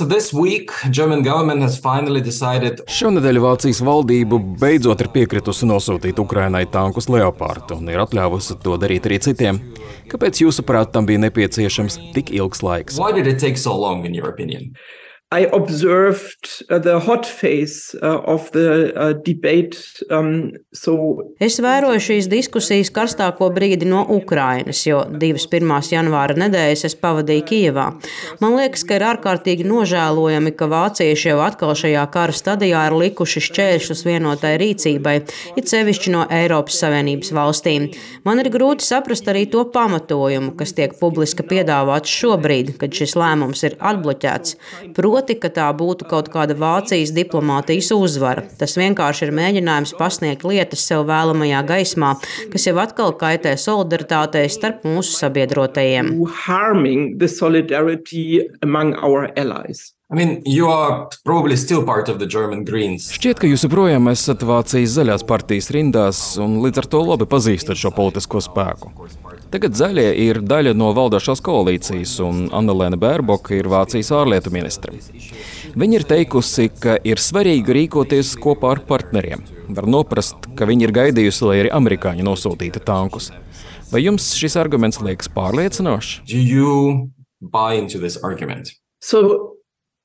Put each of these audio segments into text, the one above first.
So this week, German government has finally decided Šonadēļ Vācijas valdība beidzot ir piekritusi nosūtīt Ukrainai tankus Leopard un ir atļāvusi to darīt arī citiem. Kāpēc, jūsuprāt, tam bija nepieciešams tik ilgs laiks? I observed uh, the hot phase uh, of the uh, debate. Um, so Es vēroju šīs diskusijas karstāko brīdi no Ukrainas, jo divas pirmās janvāra nedēļas es pavadīju Kijevā. Man liekas, ka ir ārkārtīgi nožēlojami, ka vācieši jau atkal šajā kara stadijā ir likuši šķēršļus vienotai rīcībai, it sevišķi no Eiropas Savienības valstīm. Man ir grūti saprast arī to pamatojumu, kas tiek publiski piedāvāts šobrīd, kad šis lēmums ir atbloķēts. Proti, ka tā būtu kaut kāda Vācijas diplomātijas uzvara. Tas vienkārši ir mēģinājums pasniegt lietas sev vēlamajā gaismā, kas jau atkal kaitē solidaritātei starp mūsu sabiedrotajiem. I mean, you are probably still part of the German Greens. Šķiet, ka jūs joprojām esat Vācijas zaļās partijas rindās un līdz ar to labi pazīstat šo politisko spēku. Tagad zaļie ir daļa no valdošās koalīcijas, un Annelēna Bērboka ir Vācijas ārlietu ministre. Viņa ir teikusi, ka ir svarīgi rīkoties kopā ar partneriem. Var noprast, ka viņa ir gaidījusi, lai arī amerikāņi nosūtītu tankus. Vai jums šis arguments liekas pārliecinošs? Do you buy into this argument? So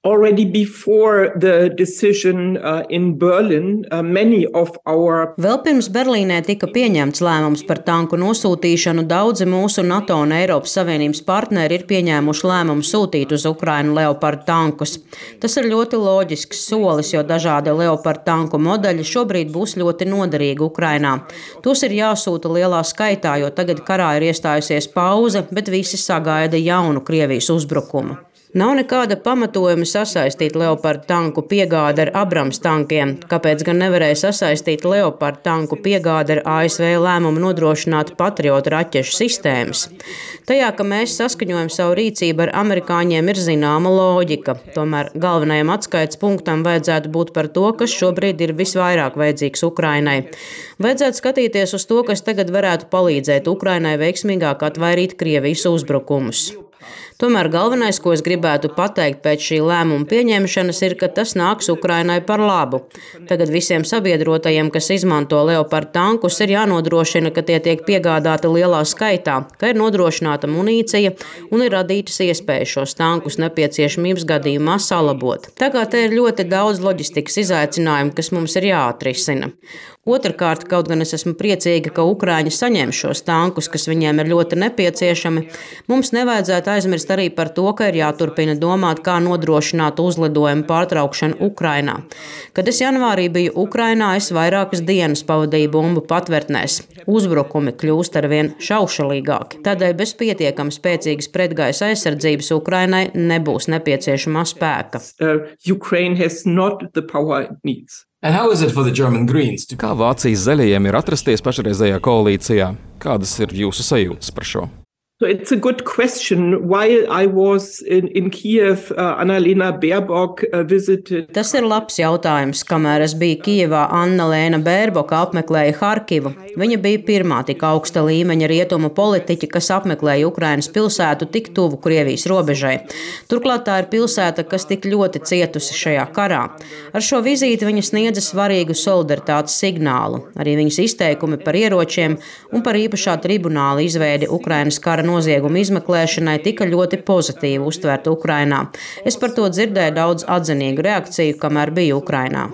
already before the decision uh, in Berlin, uh, many of our Vēl pirms Berlīnē tika pieņemts lēmums par tanku nosūtīšanu, daudzi mūsu NATO un Eiropas Savienības partneri ir pieņēmuši lēmumu sūtīt uz Ukrainu Leopard tankus. Tas ir ļoti loģisks solis, jo dažādi Leopard tanku modeļi šobrīd būs ļoti noderīgi Ukrainā. Tos ir jāsūta lielā skaitā, jo tagad karā ir iestājusies pauze, bet visi sagaida jaunu Krievijas uzbrukumu. Nav nekāda pamatojuma sasaistīt Leopard tanku piegādi ar Abrams tankiem. Kāpēc gan nevarēja sasaistīt Leopard tanku piegādi ar ASV lēmumu nodrošināt patriotu raķešu sistēmas? Tajā, ka mēs saskaņojam savu rīcību ar amerikāņiem, ir zināma loģika. Tomēr galvenajam atskaites punktam vajadzētu būt par to, kas šobrīd ir visvairāk vajadzīgs Ukrainai. Vajadzētu skatīties uz to, kas tagad varētu palīdzēt Ukrainai veiksmīgāk atvairīt Krievijas uzbrukumus. Tomēr galvenais, ko es gribētu pateikt pēc šī lēmuma pieņemšanas, ir, ka tas nāks Ukrainai par labu. Tagad visiem sabiedrotajiem, kas izmanto Leopard tankus, ir jānodrošina, ka tie tiek piegādāti lielā skaitā, ka ir nodrošināta munīcija un ir radītas iespējas šos tankus nepieciešamības gadījumā salabot. Tā kā te ir ļoti daudz loģistikas izaicinājumu, kas mums ir jāatrisina. Otrakārt, kaut gan es esmu priecīga, ka Ukrāņi saņem šos tankus, kas viņiem ir ļoti nepieciešami, mums nevajadzētu aizmirst arī par to, ka ir jāturpina domāt, kā nodrošināt uzlidojumu pārtraukšanu Ukrainā. Kad es janvārī biju Ukrainā, es vairākas dienas pavadīju bumbu patvērtnēs. Uzbrukumi kļūst arvien šaušalīgāki. Tādēļ bez pietiekami spēcīgas pretgaisa aizsardzības Ukrainai nebūs nepieciešamā spēka. uh, Kā Vācijas zaļajiem ir atrasties pašreizējā koalīcijā? Kādas ir jūsu sajūtas par šo? So it's a good question. While I was in, in Kiev, uh, Annalena Baerbock uh, visited Tas ir labs jautājums. Kamēr es biju Kijevā, Anna Lēna Bērboka apmeklēja Harkivu. Viņa bija pirmā tik augsta līmeņa rietumu politiķa, kas apmeklēja Ukrainas pilsētu tik tuvu Krievijas robežai. Turklāt tā ir pilsēta, kas tik ļoti cietusi šajā karā. Ar šo vizīti viņa sniedza svarīgu solidaritātes signālu. Arī viņas izteikumi par ieročiem un par īpašā tribunāla izveidi Ukrainas kara noziegumu izmeklēšanai tika ļoti pozitīvi uztverta Ukrainā. Es par to dzirdēju daudz atzinīgu reakciju, kamēr biju Ukrainā.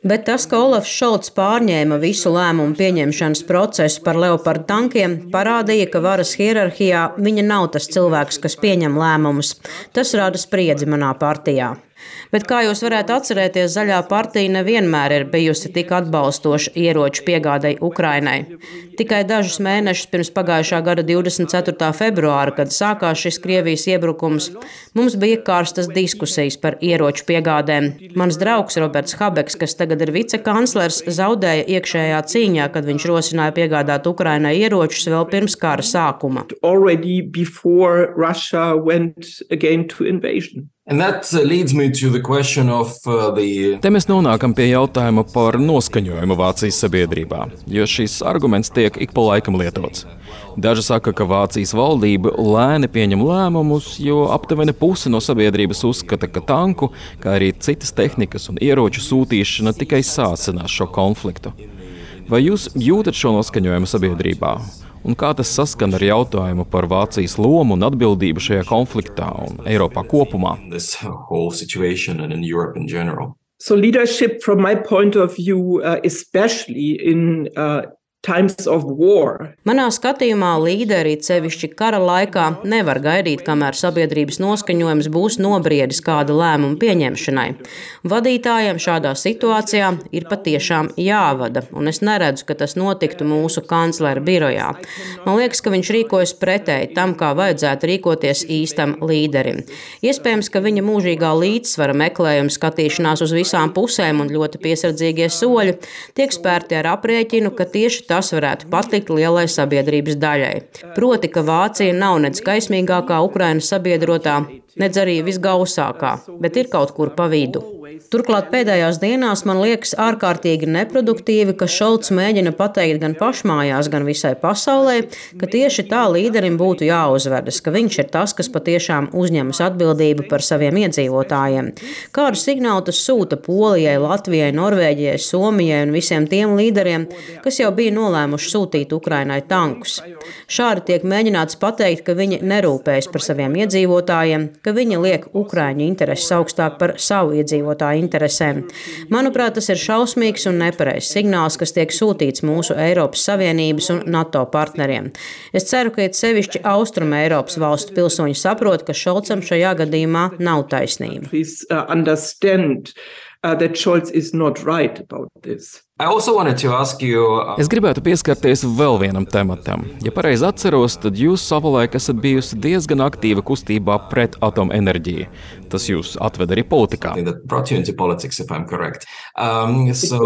Bet tas, ka Olafs Šalts pārņēma visu lēmumu pieņemšanas procesu par Leopardu tankiem, parādīja, ka varas hierarhijā viņa nav tas cilvēks, kas pieņem lēmumus. Tas rada spriedzi manā partijā. Bet, kā jūs varētu atcerēties, Zaļā partija nevienmēr ir bijusi tik atbalstoša ieroču piegādai Ukrainai. Tikai dažus mēnešus pirms pagājušā gada 24. februāra, kad sākās šis Krievijas iebrukums, mums bija karstas diskusijas par ieroču piegādēm. Mans draugs Roberts Habeks, kas tagad ir vicekanclers, zaudēja iekšējā cīņā, kad viņš rosināja piegādāt Ukrainai ieročus vēl pirms kara sākuma. already before Russia went again to invasion. Uh, the... Te mēs nonākam pie jautājuma par noskaņojumu Vācijas sabiedrībā, jo šis arguments tiek ik pa laikam lietots. Daži saka, ka Vācijas valdība lēni pieņem lēmumus, jo aptuveni puse no sabiedrības uzskata, ka tanku, kā arī citas tehnikas un ieroču sūtīšana tikai sācinās šo konfliktu. Vai jūs jūtat šo noskaņojumu sabiedrībā? Un kā tas saskan ar jautājumu par Vācijas lomu un atbildību šajā konfliktā un Eiropā kopumā? So leadership, from my point of view, uh, especially in uh, Manā skatījumā līderi, sevišķi kara laikā, nevar gaidīt, kamēr sabiedrības noskaņojums būs nobriedis kāda lēmuma pieņemšanai. Vadītājiem šādā situācijā ir patiešām jāvada, un es neredzu, ka tas notiktu mūsu kanclera birojā. Man liekas, ka viņš rīkojas pretēji tam, kā vajadzētu rīkoties īstam līderim. Iespējams, ka viņa mūžīgā līdzsvara meklējuma skatīšanās uz visām pusēm un ļoti piesardzīgie soļi tiek spērti ar aprēķinu, ka tieši tas varētu patikt lielai sabiedrības daļai. Proti, ka Vācija nav nec kaismīgākā Ukrainas sabiedrotā, nedz arī visgausākā, bet ir kaut kur pa vidu. Turklāt pēdējās dienās man liekas ārkārtīgi neproduktīvi, ka Šalts mēģina pateikt gan pašmājās, gan visai pasaulē, ka tieši tā līderim būtu jāuzvedas, ka viņš ir tas, kas patiešām uzņemas atbildību par saviem iedzīvotājiem. Kādu signālu tas sūta Polijai, Latvijai, Norvēģijai, Somijai un visiem tiem līderiem, kas jau bija nolēmuši sūtīt Ukrainai tankus? Šādi tiek mēģināts pateikt, ka viņi nerūpējas par saviem iedzīvotājiem, ka viņi liek Ukrāņu intereses augstāk par savu iedzīvotāju interesēm. Manuprāt, tas ir šausmīgs un nepareizs signāls, kas tiek sūtīts mūsu Eiropas Savienības un NATO partneriem. Es ceru, ka it sevišķi Austrum Eiropas valstu pilsoņi saprot, ka Šolcam šajā gadījumā nav taisnība. Uh, that Scholz is not right about this. You... Uh, es gribētu pieskarties vēl vienam tematam. Ja pareizi atceros, tad jūs savulaik esat bijusi diezgan aktīva kustībā pret atomenerģiju. Tas jūs atveda arī politikā. Politics, um, so...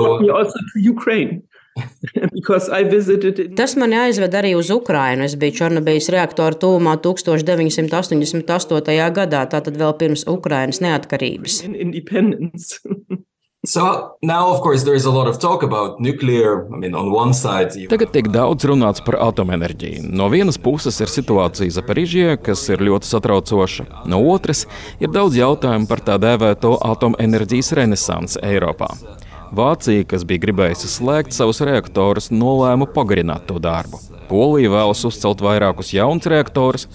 Tas mani aizved arī uz Ukrajinu. Es biju Černobijas reaktora tūmā 1988. gadā, tātad vēl pirms Ukrainas neatkarības. So now, of course, there is a lot of talk about nuclear. I mean, on one side. Tagad tiek daudz runāts par atomenerģiju. No vienas puses ir situācija Zaporižijā, kas ir ļoti satraucoša. No otras ir daudz jautājumu par tā dēvēto atomenerģijas renesansi Eiropā. Vācija, kas bija gribējusi slēgt savus reaktorus, nolēma pagarināt to darbu. Polija vēlas uzcelt vairākus jaunus reaktorus.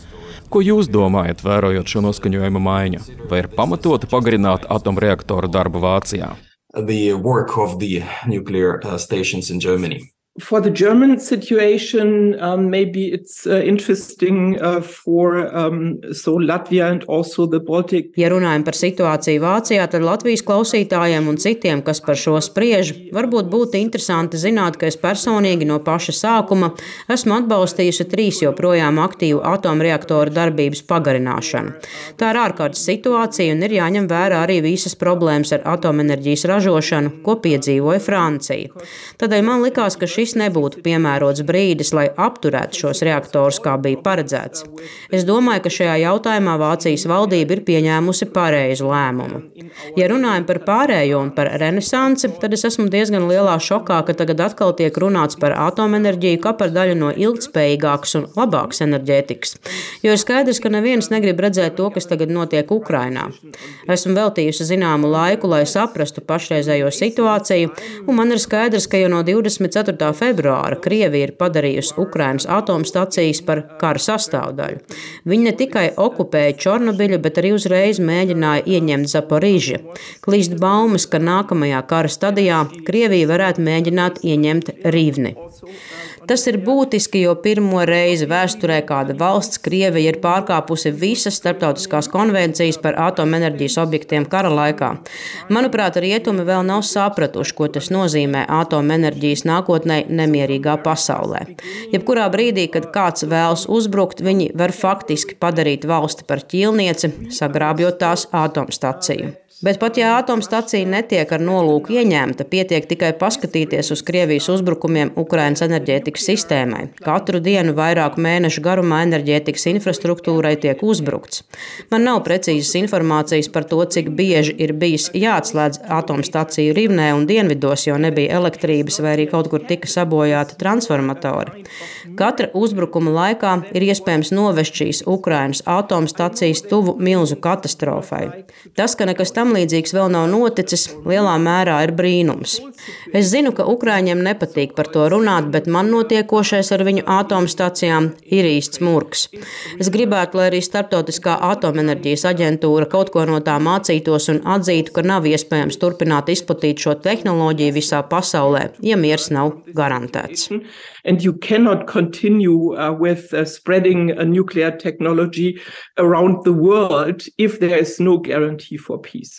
Ko jūs domājat, vērojot šo noskaņojuma maiņu? Vai ir pamatoti pagarināt atomreaktoru darbu Vācijā? The work of the nuclear uh, stations in Germany. For the German situation, um, maybe it's uh, interesting uh, for um, so Latvia and also the Baltic. Ja runājam par situāciju Vācijā, tad Latvijas klausītājiem un citiem, kas par šo spriež, varbūt būtu interesanti zināt, ka es personīgi no paša sākuma esmu atbalstījusi trīs joprojām aktīvu atomreaktoru darbības pagarināšanu. Tā ir ārkārtas situācija un ir jāņem vērā arī visas problēmas ar atomenerģijas ražošanu, ko piedzīvoja Francija. Tādēļ man likās, ka šis šis nebūtu piemērots brīdis, lai apturētu šos reaktorus, kā bija paredzēts. Es domāju, ka šajā jautājumā Vācijas valdība ir pieņēmusi pareizu lēmumu. Ja runājam par pārējo un par renesansi, tad es esmu diezgan lielā šokā, ka tagad atkal tiek runāts par atomenerģiju kā par daļu no ilgspējīgākas un labākas enerģētikas. Jo ir skaidrs, ka neviens negrib redzēt to, kas tagad notiek Ukrainā. Esmu veltījusi zināmu laiku, lai saprastu pašreizējo situāciju, un man ir skaidrs, ka jau no 24 februāra Krievija ir padarījusi Ukrainas atomstacijas par kara sastāvdaļu. Viņi ne tikai okupēja Černobiļu, bet arī uzreiz mēģināja ieņemt Zaporīžu. Klīst baumas, ka nākamajā kara stadijā Krievija varētu mēģināt ieņemt Rīvni. Tas ir būtiski, jo pirmo reizi vēsturē kāda valsts, Krievija, ir pārkāpusi visas starptautiskās konvencijas par atomenerģijas objektiem kara laikā. Manuprāt, rietumi vēl nav sapratuši, ko tas nozīmē atomenerģijas nākotnē nemierīgā pasaulē. Jebkurā brīdī, kad kāds vēlas uzbrukt, viņi var faktiski padarīt valsti par ķīlnieci, sagrābjot tās atomstaciju. Bet pat ja atomstacija netiek ar nolūku ieņemta, pietiek tikai paskatīties uz Krievijas uzbrukumiem Ukrainas enerģētikas sistēmai. Katru dienu vairāku mēnešu garumā enerģētikas infrastruktūrai tiek uzbrukts. Man nav precīzas informācijas par to, cik bieži ir bijis jāatslēdz atomstaciju Rivnē un Dienvidos, jo nebija elektrības vai arī kaut kur tika sabojāti transformatori. Katra uzbrukuma laikā ir iespējams novest šīs Ukrainas atomstacijas tuvu milzu katastrofai. Tas, ka nekas tam līdzīgs vēl nav noticis, lielā mērā ir brīnums. Es zinu, ka Ukrāņiem nepatīk par to runāt, bet man notiekošais ar viņu atomstacijām ir īsts murgs. Es gribētu, lai arī Startautiskā atomenerģijas aģentūra kaut ko no tā mācītos un atzītu, ka nav iespējams turpināt izplatīt šo tehnoloģiju visā pasaulē, ja miers nav garantēts. And you cannot continue uh, with uh, spreading a nuclear technology around the world if there is no guarantee for peace.